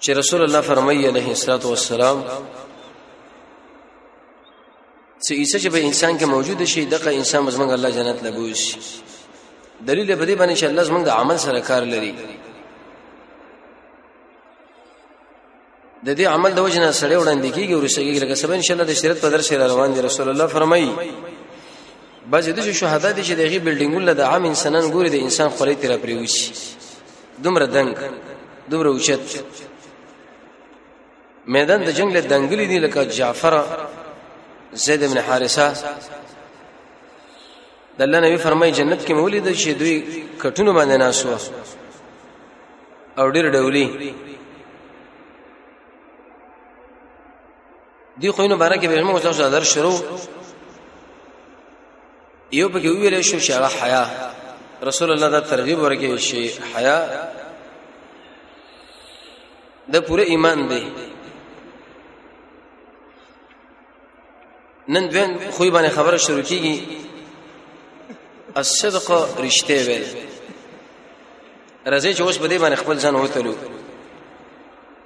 چې رسول الله فرمایي عليه الصلاه والسلام چې عیسی چې به انسان کې موجود شي دغه انسان زمونږ الله جنت لګوي شي دلیل په دې باندې چې الله زمونږ د عمل سره کار لري د دې عمل د وجنه سره وړاندې کیږي او رسېږي لکه سبا ان شاء الله د شریعت په درس روان دي رسول الله فرمایي بعضې د شهدا دي چې دغه بلډینګونه د عام انسانان ګوري د انسان خولې تر پریوي شي دومره دنګ دومره اوچت میدان د جنگ له دنګلی دی لکه جعفر زید ابن حارثه د الله نبی فرمای جنت کې مولید چې دوی کټونو باندې ناسو او ډیر ډولی دی خو نو بارکه به موږ تاسو در شروع یو پکې ویل شو چې هغه حیا رسول الله دا ترغیب ورکړي چې حیا د پوره ایمان دی نن دوین خوې باندې خبره شروع کیږي الصدق رشته ویل راځي چې اوس په دې باندې خپل ځان وتلو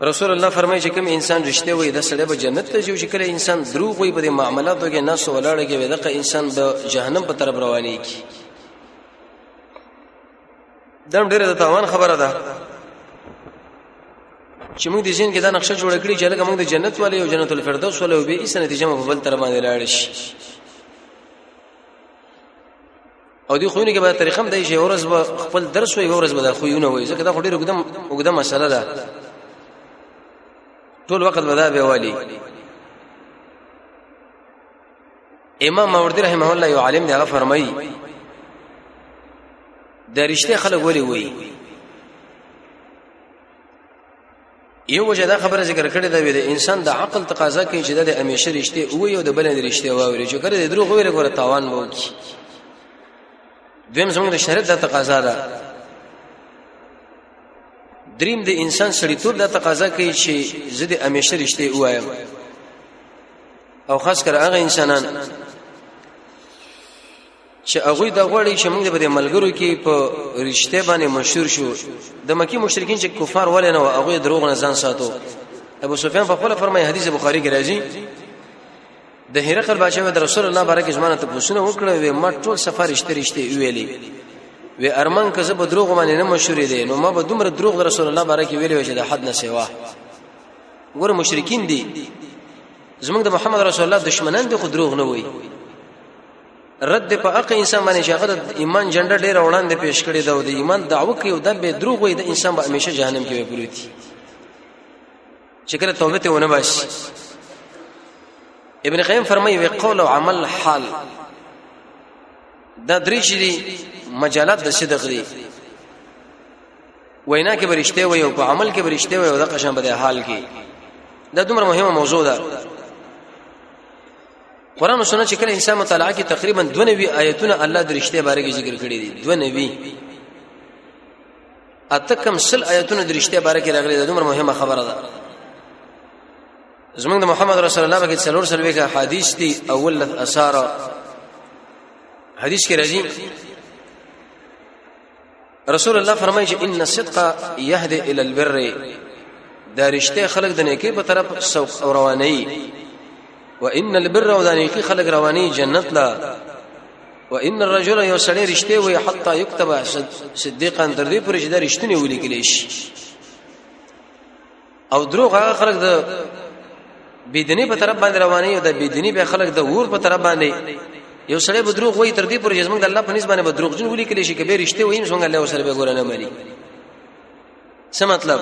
رسول الله فرمایي چې کوم انسان رښتیا وي د سړی به جنت ته ځي چې کله انسان دروغ وي په دې معاملاتو کې ناس ولاړ کې دغه انسان د جهنم په طرف رواني کی دم ډیره د تاوان خبره ده چې موږ د ژوند کې دا نقشه جوړ کړی چې لکه موږ د جنت والے او جنت الفردوس والے به یې سنتیجه مفضل تر باندې لاړ شي او دی خوونه کې به طریقه هم دی چې ورځ به خپل درس وي ورځ به د خوونه وي ځکه دا خو ډېر وګدم وګدم مسله ده ټول وخت به دا به والی امام ماوردی رحمه الله یو عالم دی هغه فرمایي د رښتیا خلک ولي وي یو وجه دا خبره ذکر کړې ده د انسان د عقل تقاضا کوي چې د همیشه رښتې او یو د بل رښتې واوري چې کړه د دروغ ویره ګوره تاوان وو کی دویم زموږ د شریعت د تقاضا ده دریم د انسان سړیتوب د تقاضا کوي چې زه د همیشه رښتې وایم او خاص کر هغه انسانان چې هغه د غوړي چې موږ د ملګرو کې په رښتیا باندې مشهور شو د مکی مشرکین چې کفار ولې نه هغه دروغ نه ځان ساتو ابو سفیان په خپل فرمایي حدیث بخاری کې راځي د هرقل بادشاہ د رسول الله بارک اجمانه ته پوښتنه وکړه وې ما ټول سفر رښتې رښتې ویلې وې ارمان که زه به دروغ باندې نه مشهور دي نو ما به دومره دروغ د رسول الله بارک ویلې چې د حد نه سیوا ګور مشرکین دي زمونږ د محمد رسول الله دشمنان دي خو دروغ نه وایي رد په اق انسان باندې چې هغه ایمان جنډه ډیر وړاندې پیش کړی دا او د ایمان دعوه کوي او دا به دروغ وي د انسان به همیشه جهنم کې وي پروتي چې کله توبه ته ونه باسي ابن قیم فرمایي وی قول او عمل حال دا درې چې دي مجالات د صدق دي وینا کې برشته وي او په عمل کې برشته وي او د قشن بده حال کې دا دومره مهمه موضوع ده قران او سنت چې کله انسان مطالعه کوي تقریبا 92 آیتونه الله د رښتیا باره کې ذکر کړی دي 92 اته کم سل آیتونه د رښتیا باره کې راغلي دا دومره مهمه خبره ده زمونږ د محمد رسول الله بګی څلور سلوي کا حدیث دی اول اثار حدیث کې راځي رسول الله فرمایي چې ان الصدق يهدي الى البر دا رشته خلق د نیکی په طرف سوق او رواني وان البر او د نیکی خلق رواني جنت لا وان الرجل یو سړی رشته وي حتا یكتب صدیقا تر دې پرې چې دا رښتینی ولیکل شي او دروغ هغه خلک د بيدنی په طرف باندې رواني او د بيدنی به خلک د ور په طرف باندې یو سړی به دروغ وایي تر دې پورې چې موږ د الله په نسبت باندې به دروغ جن ولي کلی شي کبه رښتې وایي موږ الله وسره به ګور نه ملي څه مطلب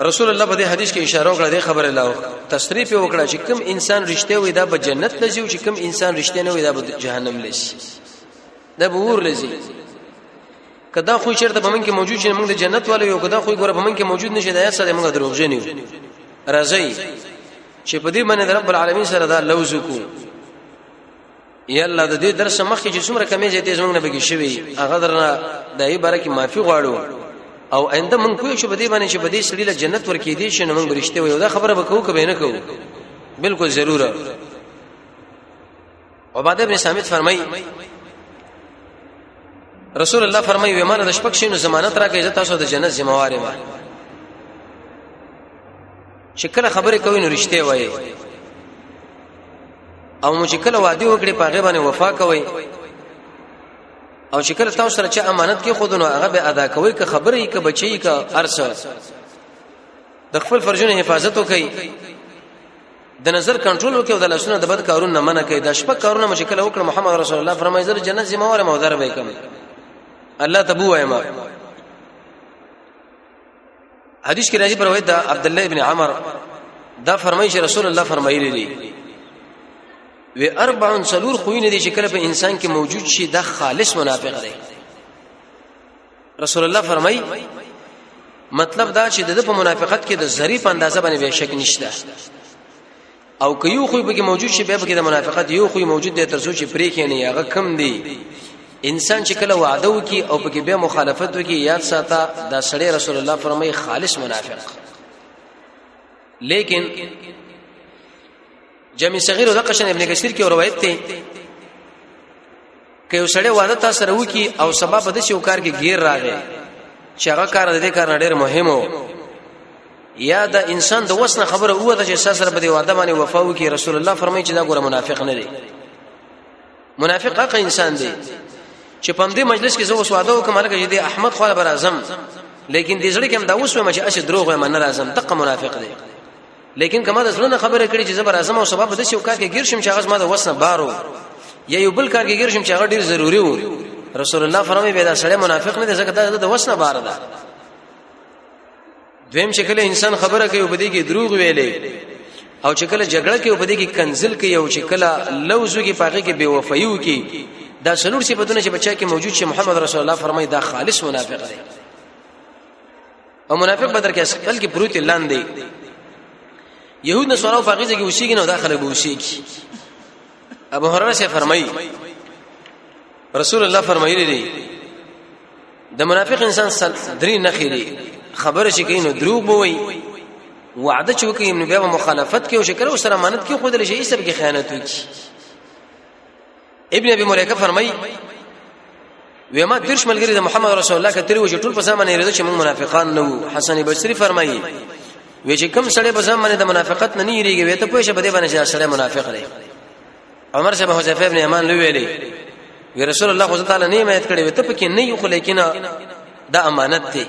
رسول الله په دې حدیث کې اشاره وکړه دې خبره لاو تصریح په وکړه چې کم انسان رښتې وي دا به جنت لږي او چې کم انسان رښتې نه وي دا به جهنم لږي دا به ور لږي کدا خو چیرته په من کې موجود شي موږ د جنت والو یو کدا خو ګوره په من کې موجود نشي دا سره موږ دروغجن یو راځي چې په دې باندې رب العالمین سره دا لوز کو یا الله د دې درس مخکې چې څومره کمې زیاتې زمونږ نه بګی شوی هغه درنه د ای باره کې معافي غواړو او آینده مونږ کوی شو بده باندې چې بده سړي له جنت ورکې دي چې نو مونږ رښتیا وایو دا خبره وکړو کبه نه کوو بالکل ضروره عباده بن سامت فرمای رسول الله فرمای و مانه د شپږ شینو ضمانت راکې زه تاسو د جنت ذمہوار یم چې کله خبرې کوي نو رښتیا وایي او مو چې کله وعده وکړي پاغه باندې وفا کوي او چې کله تاسو سره چې امانت کې خود نو هغه به ادا کوي که خبرې که بچي که ارسه د خپل فرجونو حفاظت وکړي د نظر کنټرول وکړي او د لاسونو د بد کارونو نه منع کړي د شپه کارونه مشکل وکړه محمد رسول الله فرمایي زر جنت زما وره مودر به کوم الله تبو وایم حدیث کې راځي پر روایت د عبد الله ابن عمر دا فرمایي چې رسول الله فرمایلی دی و اربع سلور خوینه دي چې کله په انسان کې موجود شي دا خالص منافق دی رسول الله فرمای مطلب دا چې د په منافقت کې د ظریف اندازه باندې به شک نشته او که یو خو به موجود شي به کې د منافقت یو خو موجود دی تر څو چې پرې کې نه هغه کم دی انسان چې کله وعده وکي او پکې به مخالفت وکي یاد ساته دا سړی رسول الله فرمایي خالص منافق لیکن جمع صغیر او د قشن ابن کثیر کې روایت ته که یو سړی واده تاسو سره وکی او سبب د شي کار کې غیر راغی چې هغه کار د دې کار ډیر مهمو یا د انسان د وسنه خبره هو د چې سره په دې واده باندې وفا وکي رسول الله فرمایي چې دا ګوره منافق نه دی منافق هغه انسان دی چې په دې مجلس کې زه اوس واده وکم هغه دې احمد خو بر اعظم لیکن دې زړه کې هم دا اوس مې چې اشه دروغ مې نه راځم دغه منافق دی لیکن کما د زړه خبره کړي چې زبر اعظم او سبب د شو کار کې ګیر شم چې هغه ما د وسنه بارو یا یو بل کار کې ګیر شم چې هغه ډیر ضروری وو رسول الله فرمایي به دا سړی منافق نه دی ځکه دا د وسنه بار ده دویم شکل انسان خبره کوي په دې کې دروغ ویلې او چې کله جګړه کې په دې کې کنزل کې یو چې کله لوزو کې پاګه کې بیوفایو کې دا سلور صفاتونه چې بچا کې موجود شي محمد رسول الله فرمایي دا خالص منافق دی او منافق بدر کې خپل کې پروت لاندې يهود نه سره فقيزه کې وشيږي نو داخله به وشيږي ابو هرره سے فرمایي رسول الله فرمایلی دی د منافق انسان درې نه خېری خبره شي کینو دروغ بوي وعده چې وکړي نو بیا مخالفت کوي او شکر او سره امانت کوي خو د لشي سب کې خیانت وکړي ابن ابي مليكه فرمای وی ما ترش ملګری د محمد رسول الله کتري و چې ټول په ځمانه رضا چې موږ منافقان نه وو حسن بصري فرمایي وی چې کم سړی په ځمانه د منافقت نه نه ریږي وی ته پوه شه بده باندې چې سړی منافق دی عمر صاحب حذیفه ابن یمان لوی ویلي وی رسول الله صلی الله علیه وسلم نه کړی وی ته پکې نه یو خو لیکن دا امانت دی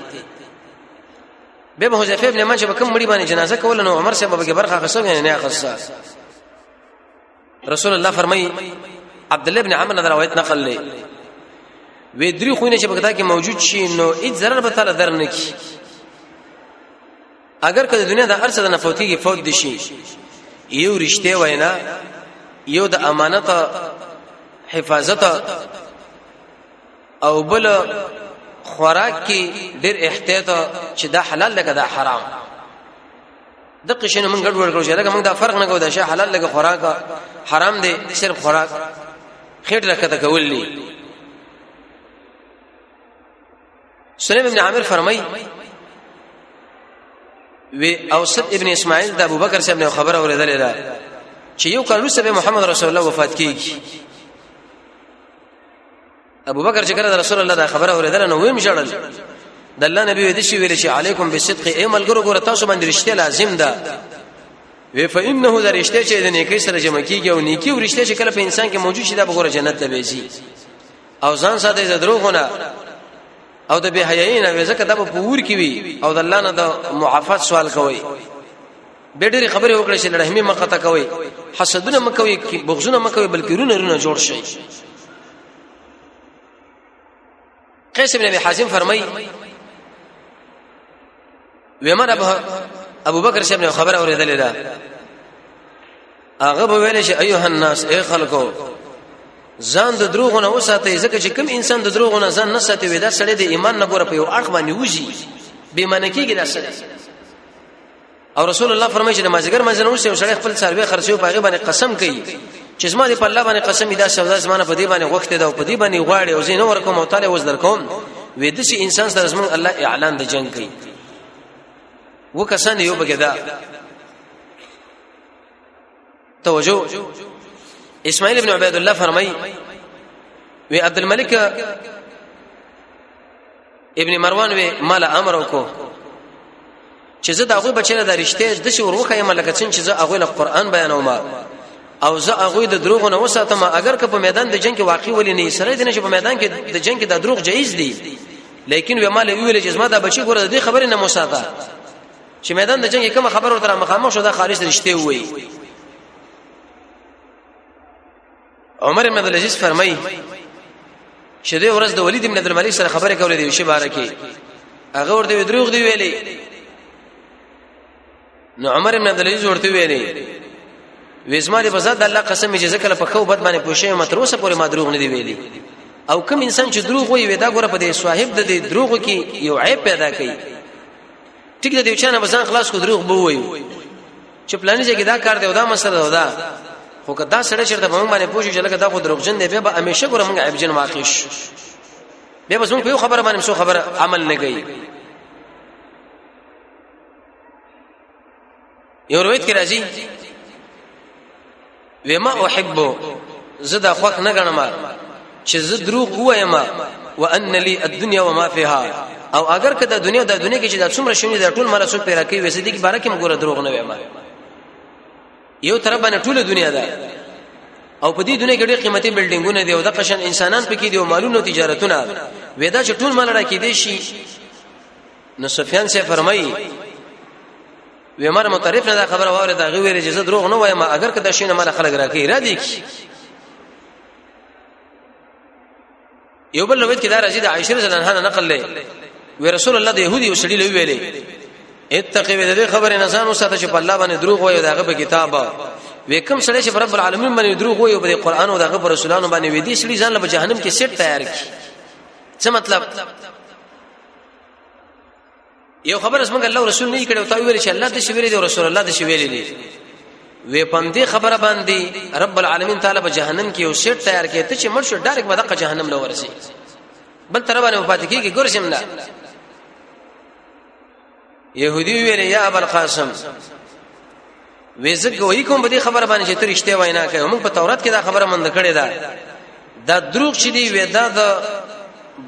به به حذیفه ابن یمان چې کوم مړي باندې جنازه کول نو عمر صاحب به برخه خصو نه خصه رسول الله فرمایي عبد الله ابن عمرو نه روایت نقل لې وې درې خوینه چې بغداد کې موجود شي نو هیڅ ضرر به تعالی درنه کی اگر که د دنیا د ارسه د نفوتیږي فوت دي شي یو رښتې وینا یو د امانت حفاظت او بل خوراک کې ډېر احتیاط چې دا حلال ده که دا حرام د قشنه مونږ ګډ ورکړو چې دا مونږ دا فرق نه کوو دا شی حلال لګه خوراک حرام دی صرف خوراک خېټ راکته کول دي سلیم ابن عامر فرمای وی اوسط ابن اسماعیل د ابوبکر صاحب نه خبره اوریدلې ده چې یو کال وروسته محمد رسول الله وفات کیږي ابو بکر چې کړه رسول الله دا خبره اوریدل نو ویم ژړل د الله نبی وې د شي ویل شي علیکم بالصدق ای ملګرو ګور تاسو باندې رښتیا لازم ده وی فإنه در رښتیا چې د نیکی سره جمع کیږي او نیکی او رښتیا چې کله په انسان کې موجود شي دا بګور جنت ته ویسي او ځان ساته د دروغونه او د بهایي نه وځکه دا په پور کې وي او د الله نه د معافات سوال کوي به ډېری خبرې وکړې چې لړهمي مقته کوي حسدونه مکوي بغزونه مکوي بلکې رونه رونه جوړ شي قیس ابن ابي حازم فرمای ومن ابو بکر شمن خبر اوریدلې ده هغه به ویل شي ايها الناس اي خلکو ځان د دروغ نه وساتئ ځکه چې کوم انسان د دروغ نه ځان نه ساتي وي دا سړی د ایمان نه ګوره په یو اړخ باندې وږي به منکیږي دا سړی او رسول الله فرمایي چې د مازیګر منځ نه وروسته یو سړی خپل څاروي خرڅوي په هغه باندې قسم کوي چې زما دې په الله باندې قسم دا سودا زمانه په دې باندې غوښته ده او په دې باندې غواړي او زینو ورکوم او تعالی وز درکوم وې د شي انسان سره زمون الله اعلان د جنگ کوي وکسان یو بګدا توجه اسماعیل ابن عبید الله فرمای وی عبد الملک ابن مروان وی مال امر وکړو چې زه دغه بچنه د رښتې د شي وروخه یم لکه څنګه چې زه هغه له قران بیانوم او زه هغه د دروغ نه وساتم اگر که په میدان د جنگ کې واقع ولې نه سره دي نه چې په میدان کې د جنگ کې د دروغ جایز دي لیکن وی مال ویل چې زما د بچي ګوره د خبرې نه مساته چې میدان د جنگ کوم خبر ورته مخامخ شو دا خارج رشته وي عمر بن عبد العزيز فرمایي چې د ورځ د ولید بن عبد الملک سره خبره کولې دی شی بار کې هغه ورته دروغ دی ویلې نو عمر بن عبد العزيز ورته ویلې وېزماري په ذات الله قسم چې ذکر په خو بد باندې پوښې متروسه پورې ما دروغ نه دی ویلي او کوم انسان چې دروغ وي ودا ګوره په دې صاحب د دې دروغ کې یو عیب پیدا کوي ټیک د دې چانه بسان خلاص کو دروغ بو وایو چې پلانې چې دا کار دی او دا مسله ده دا خو که دا سړی چرته په موږ باندې پوښي چې لکه دا خو دروغجن دی به همیشه ګور موږ عیبجن واقع شو به بس موږ په خبره باندې څو خبره عمل نه کوي یو روایت کې راځي وما احب زدا خوخ نه غنم چې زه دروغ وایم وان لي الدنيا وما فيها او اگر که د دنیا د دنیا کې چې د څومره شوی د ټول مرسو پیرا کوي وسې دي کې بارا کې مګور دروغ نه وایم یو طرف باندې ټول دنیا ده او په دې دنیا کې ډېر قیمتي بلډینګونه دي او د قشن انسانان پکې دي او مالونو تجارتونه ودا چې ټول مال را کې دي شي نو سفیان سے فرمایي وی عمر مترف نه دا خبره واره دا غویر اجازه دروغ نه وایم اگر که د شینه مال خلک راکې را دي کی یو بل روایت کې دا راځي د عائشه رضی الله عنها نقل لې وی رسول الله د يهودي او سړي لوي ویلې اتقي به د خبره نه ځان وساته چې په الله باندې دروغ وایي داغه په کتاب وی کوم سړی چې رب العالمین باندې دروغ وایي او په قران او داغه پر رسولانو باندې وی دي سړي ځان له جهنم کې سټ تیار کی څه مطلب یو خبر اسمنګ الله رسول نه کړو تا ویل چې الله د شی ویل دی رسول الله د شی ویل دی وې پندې خبره باندې رب العالمین تعالی په جهنم کې یو سیټ تیار کړي ته چې مړ شو ډایرک به دغه جهنم لور شي بل تر باندې وفات کیږي ګورشم نه يهودي ویل یا ابو القاسم وېزګ وای کوم به دې خبره باندې چې ترشته وینا کوي موږ په تورات کې دا خبره مند کړې ده دا دروغ چې دی ودا د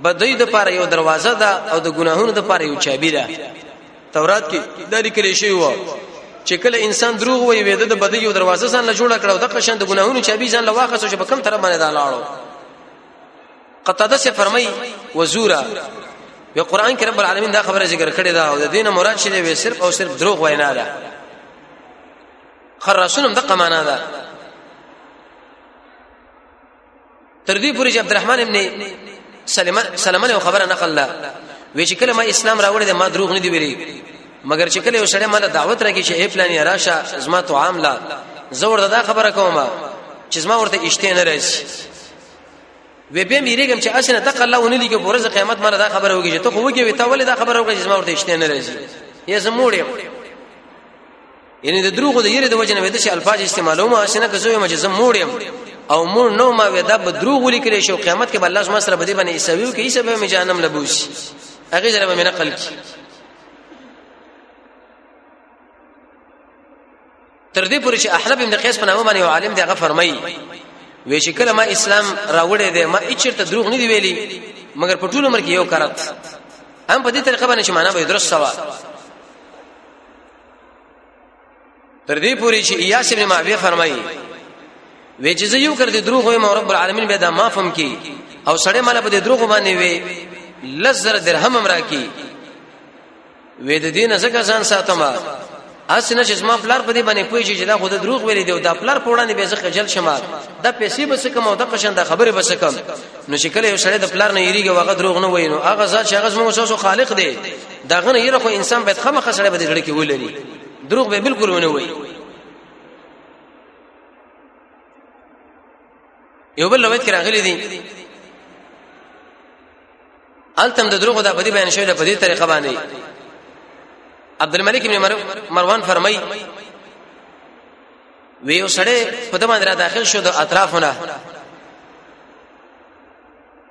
بدوی د پاره یو دروازه ده او د ګناهونو د پاره یو چابی ده تورات کې دا لیکل شوی و چې کله انسان دروغ وایي ودا د بدوی یو دروازه ځان له جوړه کړو د قشن د ګناهونو چابی ځان له واخصو چې په کم طرف باندې دا لاړو قتاده سے فرمای وزورا په قران کې رب العالمین دا خبره ذکر کړې ده او د دینه مراد شې دی صرف او صرف دروغ وینا ده خراسون هم دغه معنا ده تر دې پورې چې عبدالرحمن ابن سلمہ سلمہ له خبره نقل لا وی چې کله ما اسلام راوړې ده ما دروغ نه دی ویلي مګر چې کله یو سړی مال دعوت راکې چې ای پلان راشه زما تو عام لا زور دا خبره کومه چې زما ورته اشته نه راځي وې به میریګم چې اسنه تق الله ونی لګي پورز قیامت مله دا خبره وږي ته خو وږي ته ولې دا خبره وږي چې ما ورته شته نه راځي یې زموړې یعنی د دروغو د یری د وجنه وې د الفاظ استعمالوم اسنه که زوی مجه زموړې او مور نو ما وې دا به دروغ لیکل شو قیامت کې الله سبحانه سره بده باندې ایسویو کې ایسه به می جهنم لبوس هغه سره به نقل کی تر دې پورې چې احلب ابن قیس په نامه باندې یو عالم دی هغه فرمایي وی چې کله ما اسلام راوړې دی ما اچرته دروغ نه دی ویلي مګر په ټول عمر کې یو کرت هم په دې طریقه باندې چې معنا به درست سوا تر دې پورې چې ایاس ابن معاویه فرمایي وی چې زه یو کړ دې دروغ وایم رب العالمین به دا معاف هم کی او سړی مال په دې دروغ باندې وی لزر درهم هم راکی وې د دین زکه ځان ساتم اس نه چې ما پلار په دې باندې پوي چې دا خود دروغ ویلې دی او دا پلار په وړاندې به زه خجل شم دا پیسې به سکم او دا قشن دا خبره به سکم نو چې کله یو سړی د پلار نه یریږي واغه دروغ نه وای نو هغه ځات چې هغه زموږ سوسو خالق دی دا غنه یره خو انسان باید خمه خسړې به دې لړ کې ولري دروغ به بالکل ونه وای یو بل روایت کې راغلي دي التم د دروغ د بدی بیان شوی په دې طریقه باندې عبد الملک ابن مروان فرمای وی وسړې په دمه را داخل شو د اطرافونه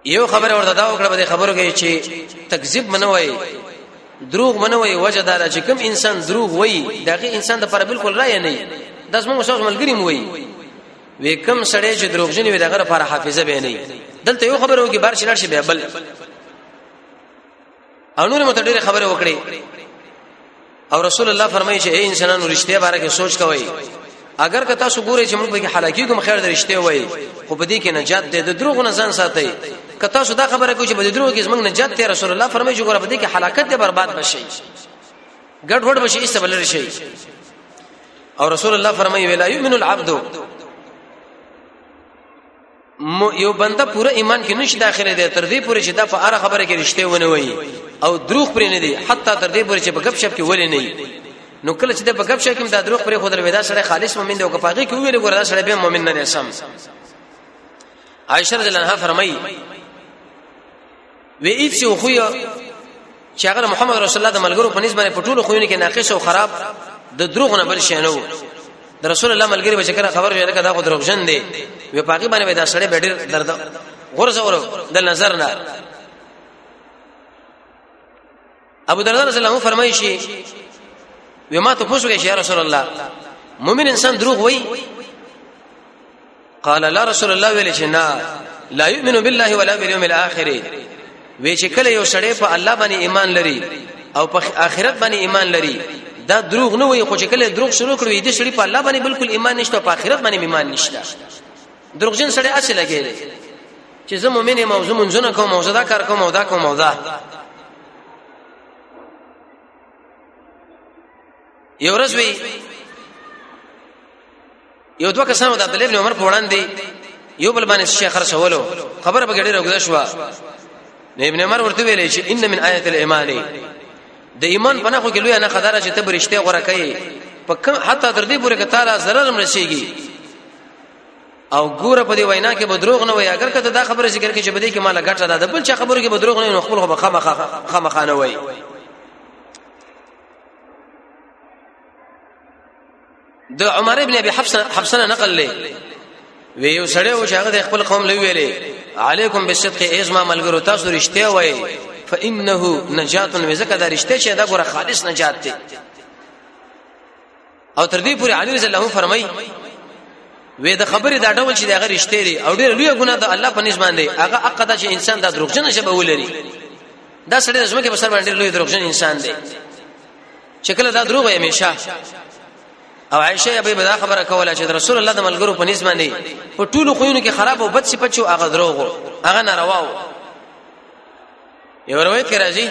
یو خبر ورته دا وکړه به خبرو کې چې تکذیب منوي دروغ منوي وجه دا چې کوم انسان دروغ وایي دغه انسان د پر بالکل رائے نه د زموږ شخص ملګری مو وایي وی کم سړی چې دروغجن وي دغه لپاره حافظه به نه دلته یو خبره وکي بار شلار شي به بل او نور مت ډېر خبره وکړي او رسول الله فرمایي چې اے انسانانو رښتیا باره کې سوچ کوئ اگر که تاسو ګورئ چې موږ به حلاکی کوم خیر درشته وای خو په دې کې نجات ده د دروغ نه ځان ساتئ که تاسو دا خبره کوئ چې په دروغ کې زمنګ نجات ته رسول الله فرمایي چې ګوره په دې کې هلاکت ده برباد بشي ګډ وډ بشي ایسته بلل شي او رسول الله فرمایي ویلا یؤمن العبد یو بنده پوره ایمان کې نشي داخله دی تر دې پورې چې دا په اړه خبره کې رښتې ونه وي او دروغ پرې نه دي حتی تر دې پورې چې په غب شپ کې ولې نه نو کله چې د بغب شي کوم د دروغ پرې خو دروي دا سره خالص مؤمن دی او کفاغي کې ویل ګور دا سره به مؤمن نه رسم عائشہ رضی الله عنها فرمایي وی ایڅ یو خو چې هغه محمد رسول الله د ملګرو په نسبت په ټولو خوونه کې ناقص او خراب د دروغ نه بل شي نه وو د رسول الله ملګری به چکر خبر ویل کدا خو دروغجن دی وی پاګی باندې دا سړی به ډیر درد غرزه ور د نظر نه ابو دردا رضی الله عنه فرمایي شي وی ما ته پوښتنه کوي یا رسول الله مؤمن انسان دروغ وایي قال لا رسول الله ویل شي نه لا يؤمن بالله ولا باليوم الاخر وی چې کله یو سړی په الله باندې ایمان لري او په آخرت باندې ایمان لري دا دروغ نه وي خو چې کله دروغ شروع کړو دې سړي په الله باندې بالکل ایمان نشته په آخرت باندې ایمان نشته دروغجن سړی اصل لګي چې زه مؤمن یم او زه منځونه کوم او زه دا کار کوم او دا کوم او دا یو ورځ وی یو دوه کسانو د عبد الله ابن عمر په وړاندې یو بل باندې شیخ خرڅولو خبره به ګډه راغله شو نو ابن عمر ورته ویلې چې ان من آیت الايمان د ایمان په نخو کې لوی نه خدای راځي ته برشته غره کوي په کوم حتی تر دې پورې کتاله zarar هم رسیږي او ګوره په دې وینا کې به دروغ نه وي اگر کته دا خبره ذکر کې چې بده کې مال غټه ده بل چا خبره کې به دروغ نه نو خپل خو خامخا خامخا نه وي د عمر ابن ابي حفصه حفصه نقل لې وی یو سړی و چې هغه د خپل قوم لوي ویلې علیکم بالصدق ایزما ملګرو تاسو رښتیا وایي فانه نجات وزکه دا رښتیا چې دا ګوره خالص نجات دی او تر دې پورې علي رضی الله فرمای وې د خبرې دا ډول چې دغه رښتې لري او ډېر لوی ګناه د الله په نسبت دی هغه عقیده چې انسان دا دروغجن شبه ولري دا سړی زما کې بسر باندې لوی دروغجن انسان دی چې کله دا دروغ همیشه او عائشه به دا خبره کوله چې رسول الله د ملګرو په نسبت دی په ټولو خوینو کې خراب او بد صفات شو هغه دروغ هغه ناروا یو روایت کې راځي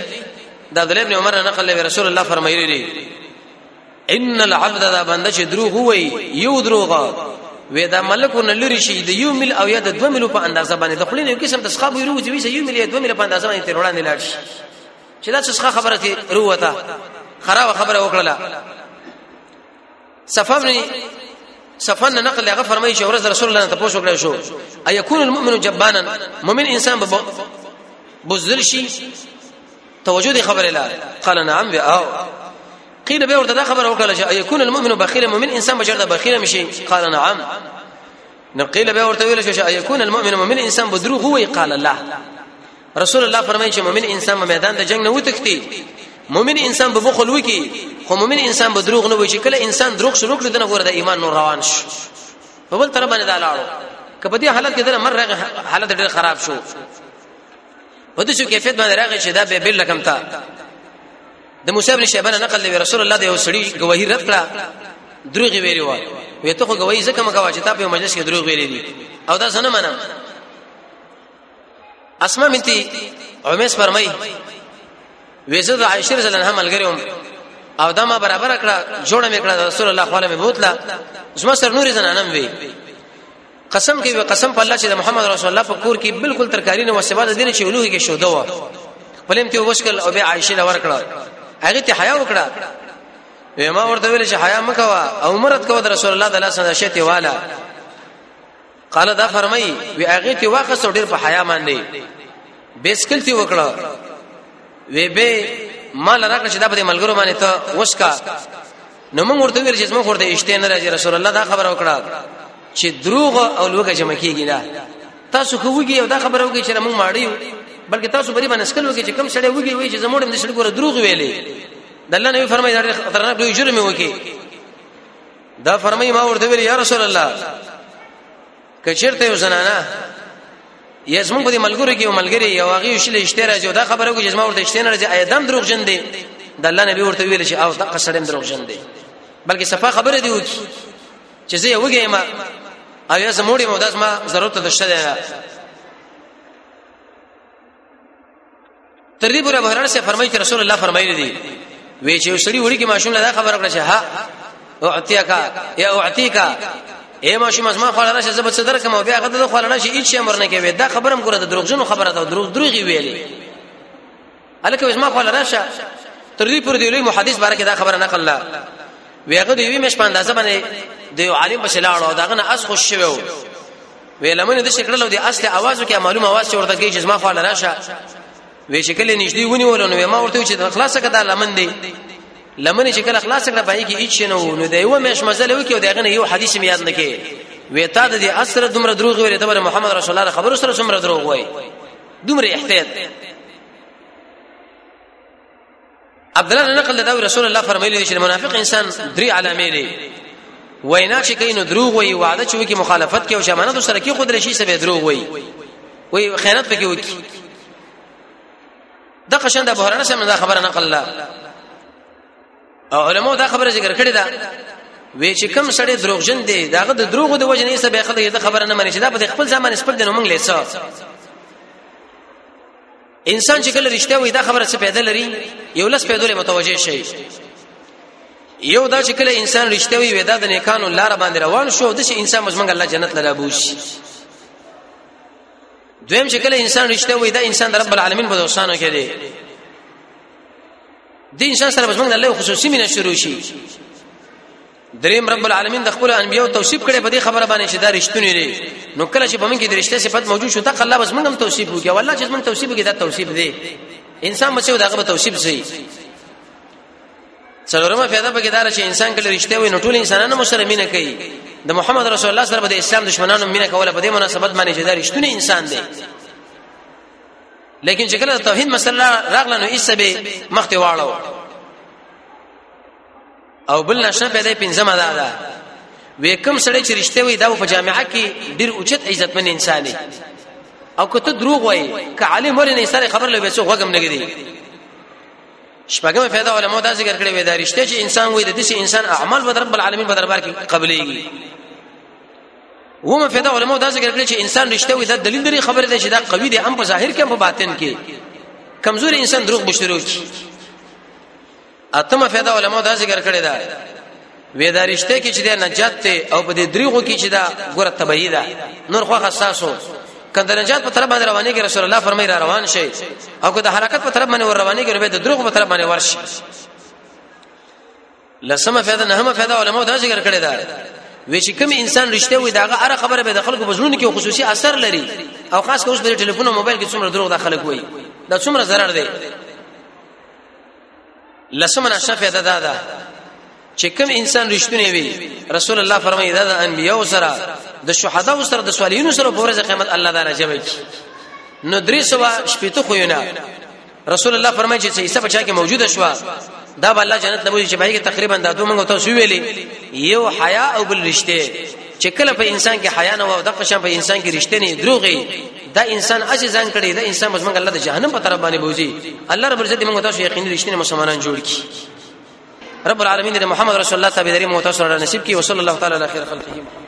د عبد الله ابن عمر نقل له رسول الله فرمایلی دی ان العبد دا بنده چې دروغ وای یو دروغ وې دا ملکونه لری شي د یو مل او یا د دوه ملو په اندازه باندې د خلینو یو قسم د ښخاب ویرو چې ویسه یو مل یا دوه مل په اندازه باندې تیر وړاندې لاړ شي چې دا څه خبره ته روته خراب خبره وکړه صفه بن صفه نه نقل هغه فرمایي چې ورځ رسول الله ته پوښتنه وکړه شو ايكون المؤمن جبانا مؤمن انسان به بزدل شي توجه دي خبره لا قال نعم او قيل به ورته دا خبره وکړه چې ايكون المؤمن بخيل مؤمن انسان بشرته بخيل مشي قال نعم نو قيل به ورته ویل شو چې ايكون المؤمن مؤمن انسان بدروغ وي قال لا رسول الله فرمایي چې مؤمن انسان په میدان د جنگ نه وتښتي مؤمن انسان به بخل وکي خو مؤمن انسان به دروغ نه وي چې کله انسان دروغ شروع کړي دنه ګوره د ایمان نور روان شي په بل طرف باندې دا لاړو کبه دې حالت کې دنه مر حالت ډېر خراب شو په دې شو کیفیت باندې راغی چې دا به بل رقم تا د موسی ابن شیبان نقل دی رسول الله د یو سړي گواہی رد کړه دروغ ویلی و وی ته خو گواہی زکه مګه واچ ته په مجلس کې دروغ ویلی دي او دا څنګه منم اسماء بنتي عمیس فرمای ویزه د عائشه رضی الله عنها ملګریوم او دا ما برابر کړه جوړه مې کړه رسول الله خواله مې بوتله زما سر نور زنانم وی قسم کوي قسم په الله چې محمد رسول الله په کور کې بالکل ترکاری نه وسبا د دین چې ولوه کې شوده و پلم ته وشکل او به عائشه لور کړه هغه ته حیا وکړه وې ما ورته ویل چې حیا مکوا او مرت کو د رسول الله د الله سره شته والا قال دا فرمای وی هغه تی واخه سو ډیر په حیا باندې بیسکل تی وکړه وی به مال راکړه چې دا په ملګرو باندې ته وسکا نو موږ ورته ویل چې موږ ورته اشته نه راځي رسول الله دا خبر وکړه چې دروغ او لوګه جمع کیږي نه تاسو کوږي او دا خبر وکړي چې موږ ماړیو بلکې تاسو بری باندې سکل وکړي چې کم سړی وږي وي چې زموږ د شړګور دروغ ویلې د الله نبی فرمایي دا خطرناک دوی جرم وکړي دا فرمایي ما ورته ویل یا رسول الله کچرته یو زنانه یزمن په دې ملګرو کې یو ملګری یو هغه شل اشتره جو دا خبره کو جسمه ورته اشتنه راځي ایدم دروغ جن دی د الله نبی ورته ویل چې او دا قصړم دروغ جن دی بلکې صفه خبره دی وکي چې زه یو ګیم او یا زموړي مو داس ما ضرورت ده شته تر دې پورې بهران سے فرمایي چې رسول الله فرمایلی دی وی چې سړي وړي کې ماشوم له خبره کړه چې ها اعتیکا یا اعتیکا اے ماشوم از ما خو لاره زب صدر کوم بیا هغه د خو لاره شي هیڅ امر نه کوي دا خبرم ګره د دروغجنو خبره ده دروغ دروغي ویلې الکه از ما خو لاره شه تر دې پر دې لوی محدث باره کې دا خبره نقل لا ویغه دی وی مش پاندازه باندې د عالم بشلاړو داغه نه اس خوش شوو وی لمن د شکړلو د اصل आवाज کې معلوم आवाज چې ورته کې چې ما خو لراشه وی شکل نږدې ونی ولونه ما ورته چې خلاصه کده لمن دی لمن چې کله خلاص کړه پای کې هیڅ نه و نو دا یو مېش مزل وکي او داغه یو حدیث مې یاد نکې وې تا د اسره دومره دروغ ویل ته محمد رسول الله خبرو سره څومره دروغ وای دومره احتیاط عبد الله نقل دا رسول الله فرمایلی چې منافق انسان درې علامې لري وینا چې کینو دروغ وي وعده چې وکي مخالفت کوي او شمانت سره کې خود رشي سبه دروغ وي وي خیانت پکې وکي د قشند ابو هرره سم دا خبره نقل لا او علماء دا خبره ذکر کړې ده وی چې کم سړی دروغجن دی داغه د دروغ د وجه نه سبه خدای دا خبره نه مني چې دا په خپل ځمان سپر دنه مونږ لیسا انسان چې کله رښتیا وي دا خبره څه پیدا لري یو لس پیدا لري متوجه شي یو دا چې کله انسان رښتیا وي ودا د نیکانو لار باندې روان شو د شي انسان مزمنګ الله جنت لره بوش دویم چې کله انسان رښتیا وي دا انسان د رب العالمین په دوستانو کې دی د انسان سره مزمنګ الله خصوصي مینه شروع شي دریم رب العالمین د خپل انبیو توصیف کړي په دې خبره باندې چې دا رښتونی دی نو کله چې په موږ کې د رښتیا صفت موجود شو تک الله بس موږ هم توصیف وکړي والله چې موږ توصیف وکړي دا توصیف دی انسان بچو دا غو توصیف سي څلورمه پیدا پکې دار چې انسان کله رښتیا وي نو ټول انسانانو مسره مینه کوي د محمد رسول الله سره د اسلام دشمنانو مینه کوله په دې مناسبت باندې چې دا رښتونی انسان دی لیکن چې کله توحید مسله راغله نو ایسه به مخته واړو او بل نشه به د پنځمه ده ده وې کوم سړی چې رښتې وي دا په جامعه کې ډیر اوچت عزتمن انسان دی او که ته دروغ وای که عالم ولې نه سره خبر لوي څو غوګم نه کیږي شپږمه فائدہ علماء دا ذکر کړی وې دا رښتې چې انسان وي د دې انسان اعمال به رب العالمین په دربار کې قبليږي ومه فائدہ علماء دا ذکر کړی چې انسان رښتې وي دا دلیل لري خبره ده چې دا قوي دي هم په ظاهر کې هم په باطن کې کمزوري انسان دروغ بشرو کی اتمه فائدہ علماء دا ذکر کړی دا ویدارشته کې چې د نجات ته او په دې دریغو کې چې دا ګره تبعی ده نور خو خاصو کله نجات په طرف باندې رواني کې رسول الله فرمایي را روان شي او که د حرکت په طرف باندې ور رواني کې نو به د دروغ په طرف باندې ورشي لسمه فائدہ نهمه فائدہ علماء دا ذکر کړی دا وی چې کوم انسان رښتیا وي داغه اره خبره به د خلکو بزرګونو کې خصوصي اثر لري او خاص کوس په ټلیفون او موبایل کې څومره دروغ د خلک وي دا څومره zarar دی لسمه نشه فائدہ دا ده چې کوم انسان رښتونی وي رسول الله فرمایي دا د انبیو سره د شهدا او سره د صالحینو سره په ورځ قیامت الله دا راځي نو درې سوا شپېته خو نه رسول الله فرمایي چې عیسی بچا کې موجوده شو دا به الله جنت لموږي چې باید تقریبا دا دوه موږ تاسو ویلي یو حیا او بل رښتې چې کله په انسان کې حیا نه و او د قشن په انسان کې رښتینی دروغي دا انسان اسی ځان کړي دا انسان بس موږ الله د جهنم په طرف باندې بوزي الله رب عزت موږ تاسو یقین رښتینی مسلمانان جوړ کړي رب العالمین د محمد رسول الله صلی الله علیه وسلم تاسو سره نصیب کړي وصلی الله تعالی علی خیر خلقه